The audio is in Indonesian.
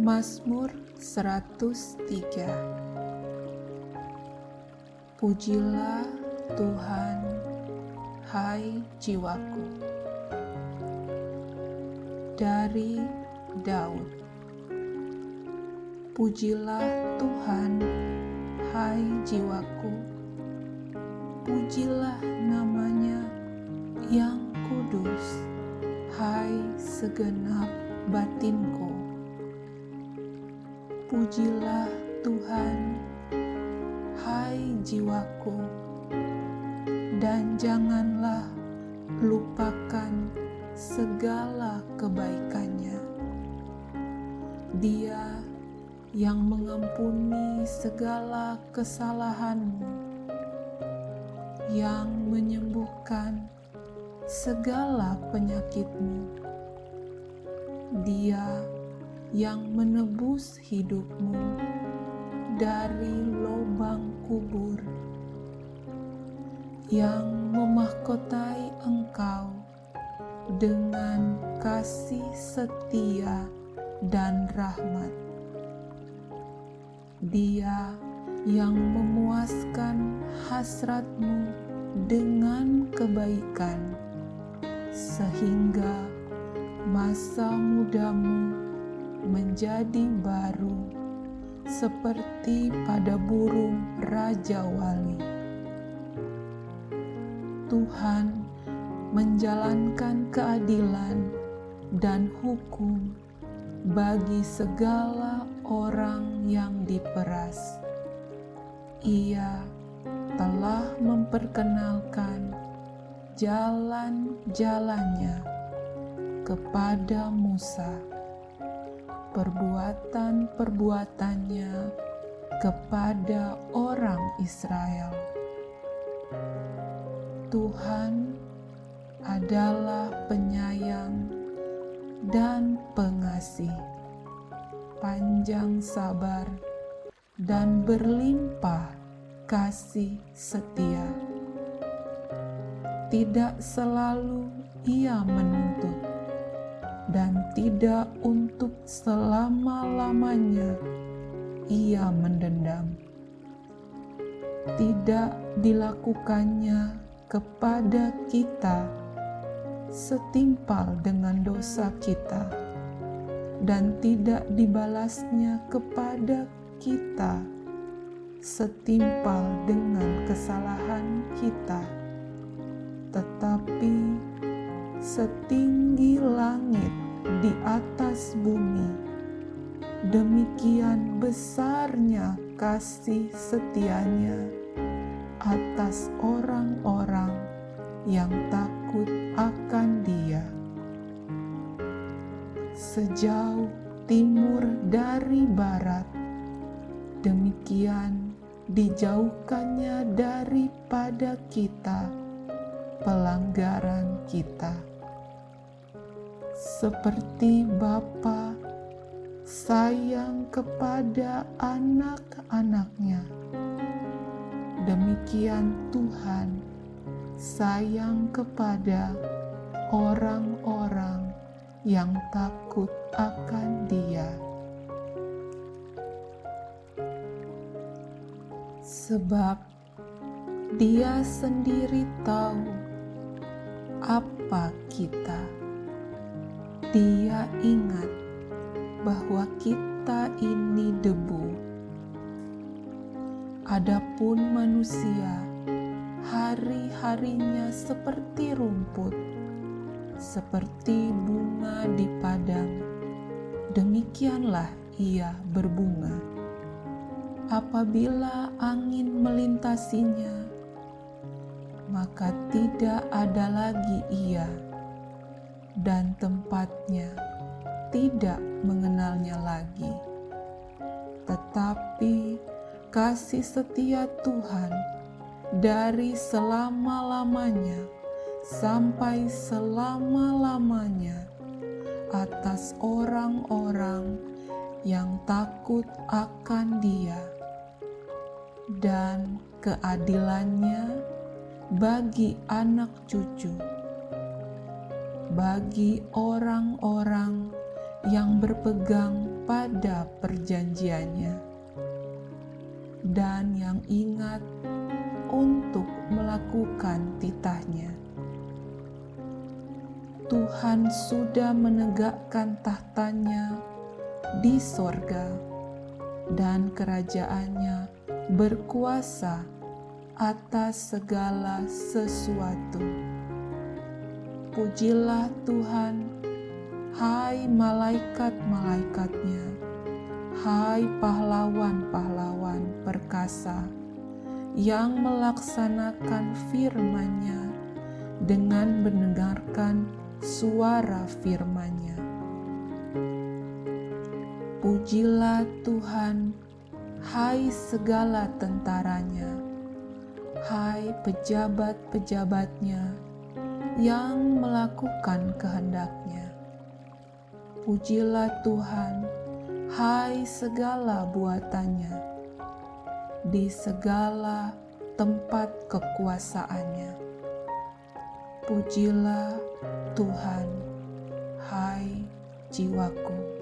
Mazmur 103 Pujilah Tuhan, hai jiwaku. Dari Daud Pujilah Tuhan, hai jiwaku. Pujilah namanya yang kudus, hai segenap batinku. Pujilah Tuhan, hai jiwaku, dan janganlah lupakan segala kebaikannya. Dia yang mengampuni segala kesalahanmu, yang menyembuhkan segala penyakitmu. Dia yang menebus hidupmu dari lubang kubur, yang memahkotai engkau dengan kasih setia dan rahmat. Dia yang memuaskan hasratmu dengan kebaikan, sehingga masa mudamu menjadi baru seperti pada burung Raja Wali. Tuhan menjalankan keadilan dan hukum bagi segala orang yang diperas. Ia telah memperkenalkan jalan-jalannya kepada Musa perbuatan-perbuatannya kepada orang Israel. Tuhan adalah penyayang dan pengasih, panjang sabar, dan berlimpah kasih setia. Tidak selalu Ia menuntut dan tidak untuk selama-lamanya ia mendendam. Tidak dilakukannya kepada kita setimpal dengan dosa kita, dan tidak dibalasnya kepada kita setimpal dengan kesalahan kita, tetapi setinggi langit di atas bumi. Demikian besarnya kasih setianya atas orang-orang yang takut akan Dia. Sejauh timur dari barat, demikian dijauhkannya daripada kita pelanggaran kita seperti Bapa sayang kepada anak-anaknya. Demikian Tuhan sayang kepada orang-orang yang takut akan Dia. Sebab Dia sendiri tahu apa kita dia ingat bahwa kita ini debu. Adapun manusia, hari-harinya seperti rumput, seperti bunga di padang. Demikianlah ia berbunga. Apabila angin melintasinya, maka tidak ada lagi ia dan tempatnya tidak mengenalnya lagi. Tetapi kasih setia Tuhan dari selama-lamanya sampai selama-lamanya atas orang-orang yang takut akan Dia, dan keadilannya bagi anak cucu bagi orang-orang yang berpegang pada perjanjiannya dan yang ingat untuk melakukan titahnya. Tuhan sudah menegakkan tahtanya di sorga dan kerajaannya berkuasa atas segala sesuatu. Pujilah Tuhan, hai malaikat-malaikatnya, hai pahlawan-pahlawan perkasa yang melaksanakan firman-Nya dengan mendengarkan suara firman-Nya. Pujilah Tuhan, hai segala tentaranya, hai pejabat-pejabatnya yang melakukan kehendaknya. Pujilah Tuhan, hai segala buatannya, di segala tempat kekuasaannya. Pujilah Tuhan, hai jiwaku.